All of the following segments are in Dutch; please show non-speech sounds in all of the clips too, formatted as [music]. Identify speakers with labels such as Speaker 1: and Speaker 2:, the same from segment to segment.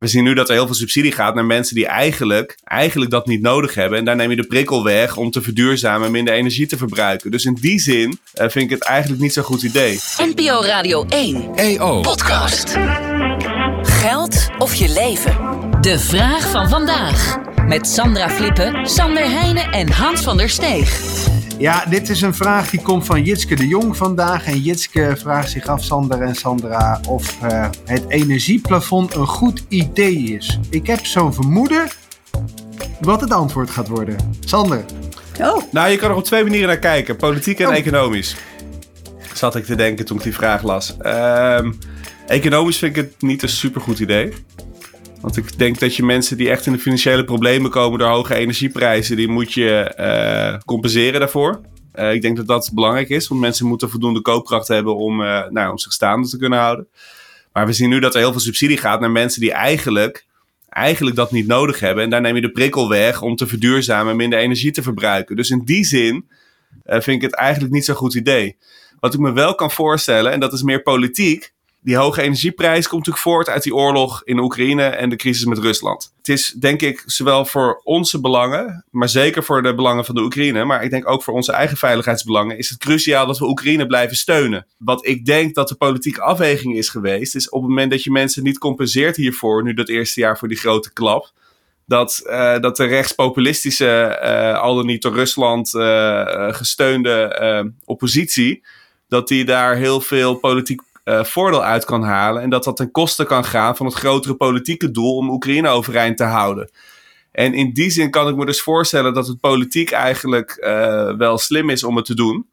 Speaker 1: We zien nu dat er heel veel subsidie gaat naar mensen die eigenlijk, eigenlijk dat niet nodig hebben. En daar neem je de prikkel weg om te verduurzamen en minder energie te verbruiken. Dus in die zin uh, vind ik het eigenlijk niet zo'n goed idee.
Speaker 2: NPO Radio 1
Speaker 3: EO
Speaker 2: Podcast. Geld of je leven? De vraag van vandaag. Met Sandra Flippen, Sander Heijnen en Hans van der Steeg.
Speaker 4: Ja, dit is een vraag die komt van Jitske de Jong vandaag. En Jitske vraagt zich af, Sander en Sandra, of uh, het energieplafond een goed idee is. Ik heb zo'n vermoeden wat het antwoord gaat worden. Sander.
Speaker 1: Oh. Nou, je kan er op twee manieren naar kijken: politiek en oh. economisch. Zat ik te denken toen ik die vraag las. Um, economisch vind ik het niet een supergoed idee. Want ik denk dat je mensen die echt in de financiële problemen komen door hoge energieprijzen, die moet je uh, compenseren daarvoor. Uh, ik denk dat dat belangrijk is, want mensen moeten voldoende koopkracht hebben om, uh, nou, om zich staande te kunnen houden. Maar we zien nu dat er heel veel subsidie gaat naar mensen die eigenlijk, eigenlijk dat niet nodig hebben. En daar neem je de prikkel weg om te verduurzamen en minder energie te verbruiken. Dus in die zin vind ik het eigenlijk niet zo'n goed idee. Wat ik me wel kan voorstellen, en dat is meer politiek, die hoge energieprijs komt natuurlijk voort uit die oorlog in Oekraïne en de crisis met Rusland. Het is denk ik zowel voor onze belangen, maar zeker voor de belangen van de Oekraïne, maar ik denk ook voor onze eigen veiligheidsbelangen, is het cruciaal dat we Oekraïne blijven steunen. Wat ik denk dat de politieke afweging is geweest, is op het moment dat je mensen niet compenseert hiervoor, nu dat eerste jaar voor die grote klap, dat, uh, dat de rechtspopulistische, uh, al dan niet door Rusland uh, gesteunde oppositie, dat die daar heel veel politiek uh, voordeel uit kan halen. En dat dat ten koste kan gaan van het grotere politieke doel om Oekraïne overeind te houden. En in die zin kan ik me dus voorstellen dat het politiek eigenlijk uh, wel slim is om het te doen.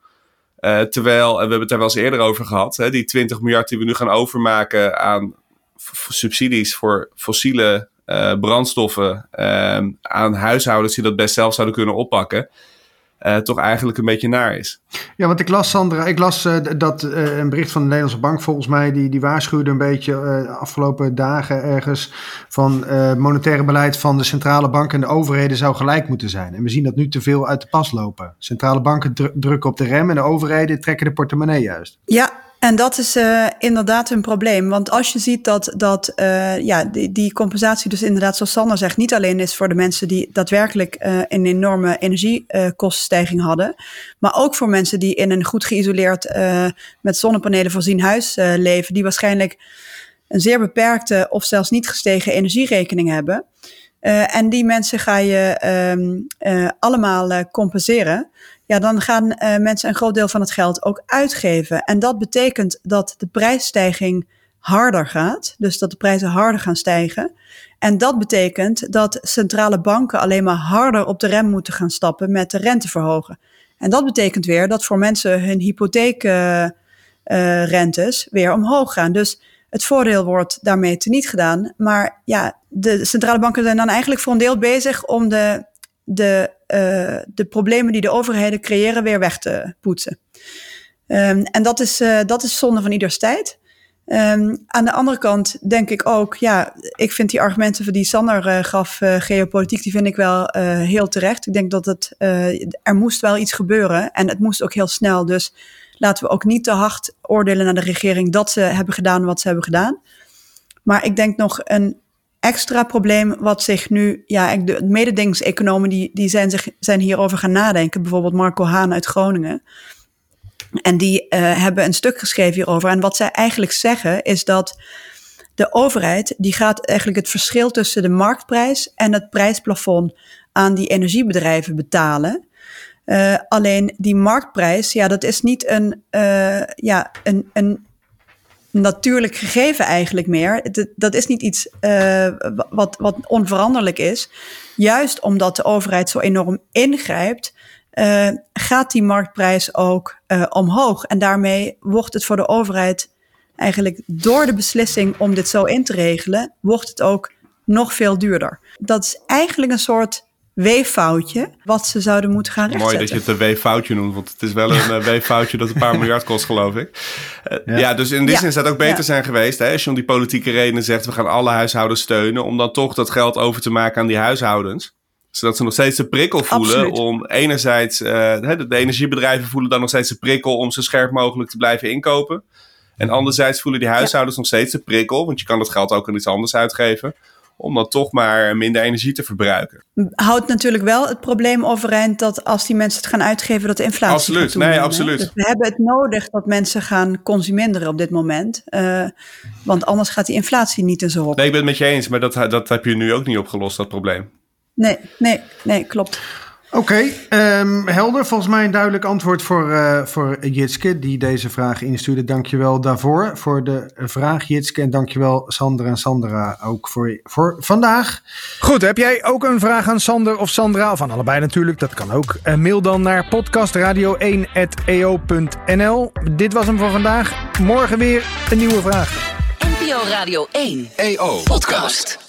Speaker 1: Uh, terwijl, en we hebben het er wel eens eerder over gehad, hè, die 20 miljard die we nu gaan overmaken aan subsidies voor fossiele brandstoffen aan huishoudens die dat best zelf zouden kunnen oppakken uh, toch eigenlijk een beetje naar is.
Speaker 4: Ja, want ik las, Sandra, ik las uh, dat uh, een bericht van de Nederlandse Bank volgens mij, die, die waarschuwde een beetje afgelopen dagen ergens van monetaire beleid van de centrale bank en de overheden zou gelijk moeten zijn. En we zien dat nu te veel uit de pas lopen. Centrale banken drukken op de rem en de overheden trekken de portemonnee juist.
Speaker 5: Ja, en dat is uh, inderdaad een probleem. Want als je ziet dat, dat uh, ja, die, die, compensatie dus inderdaad, zoals Sander zegt, niet alleen is voor de mensen die daadwerkelijk uh, een enorme energiekostenstijging hadden, maar ook voor mensen die in een goed geïsoleerd, met zonnepanelen voorzien huis leven, die waarschijnlijk een zeer beperkte of zelfs niet gestegen energierekening hebben. en die mensen ga je um, allemaal compenseren ja, dan gaan uh, mensen een groot deel van het geld ook uitgeven. En dat betekent dat de prijsstijging harder gaat. Dus dat de prijzen harder gaan stijgen. En dat betekent dat centrale banken alleen maar harder op de rem moeten gaan stappen met de rente verhogen. En dat betekent weer dat voor mensen hun hypotheekrentes uh, weer omhoog gaan. Dus het voordeel wordt daarmee teniet gedaan. Maar ja, de centrale banken zijn dan eigenlijk voor een deel bezig om de de, uh, de problemen die de overheden creëren weer weg te poetsen. Um, en dat is, uh, dat is zonde van ieders tijd. Um, aan de andere kant denk ik ook, ja, ik vind die argumenten die Sander uh, gaf, geopolitiek, die vind ik wel heel terecht. Ik denk dat het, er moest wel iets gebeuren en het moest ook heel snel. Dus laten we ook niet te hard oordelen naar de regering dat ze hebben gedaan wat ze hebben gedaan. Maar ik denk nog een extra probleem wat zich nu, ja, de mededingseconomen die, die zijn, zich, zijn hierover gaan nadenken. Bijvoorbeeld Marco Haan uit Groningen. En die uh, hebben een stuk geschreven hierover. En wat zij eigenlijk zeggen is dat de overheid, die gaat eigenlijk het verschil tussen de marktprijs en het prijsplafond aan die energiebedrijven betalen. Uh, alleen die marktprijs, ja, dat is niet een, uh, ja, een, een natuurlijk gegeven eigenlijk meer. Dat is niet iets uh, wat, wat onveranderlijk is. Juist omdat de overheid zo enorm ingrijpt, uh, gaat die marktprijs ook uh, omhoog. En daarmee wordt het voor de overheid eigenlijk door de beslissing om dit zo in te regelen, wordt het ook nog veel duurder. Dat is eigenlijk een soort weeffoutje wat ze zouden moeten gaan rechtzetten.
Speaker 1: Mooi dat je het een weeffoutje noemt, want het is wel een ja. [laughs] Eh, weeffoutje dat een paar miljard kost, geloof ik. Uh, ja. ja. dus in die ja. zin zou het ook beter zijn geweest, hè, als je om die politieke redenen zegt, we gaan alle huishoudens steunen, om dan toch dat geld over te maken aan die huishoudens zodat ze nog steeds de prikkel voelen
Speaker 5: Absoluut.
Speaker 1: om enerzijds, uh, de, de energiebedrijven voelen dan nog steeds de prikkel om zo scherp mogelijk te blijven inkopen. En anderzijds voelen die huishoudens nog steeds de prikkel, want je kan dat geld ook aan iets anders uitgeven, om dan toch maar minder energie te verbruiken.
Speaker 5: Houdt natuurlijk wel het probleem overeind dat als die mensen het gaan uitgeven, dat de inflatie.
Speaker 1: Absoluut, nee, absoluut. Dus
Speaker 5: we hebben het nodig dat mensen gaan consumeren op dit moment. Uh, want anders gaat die inflatie niet in zo op.
Speaker 1: Nee, ik ben het met je eens, maar dat, dat heb je nu ook niet opgelost, dat probleem.
Speaker 5: Nee, nee, nee, klopt.
Speaker 4: Oké, um, helder. Volgens mij een duidelijk antwoord voor, uh, voor Jitske, die deze vraag instuurde. Dankjewel daarvoor, voor de vraag Jitske. En dankjewel Sandra en Sandra ook voor, voor vandaag.
Speaker 3: Goed, heb jij ook een vraag aan Sander of Sandra? Of aan allebei natuurlijk, dat kan ook. Uh, mail dan naar podcastradio1.eo.nl. Dit was hem voor vandaag. Morgen weer een nieuwe vraag.
Speaker 2: NPO Radio 1 EO Podcast.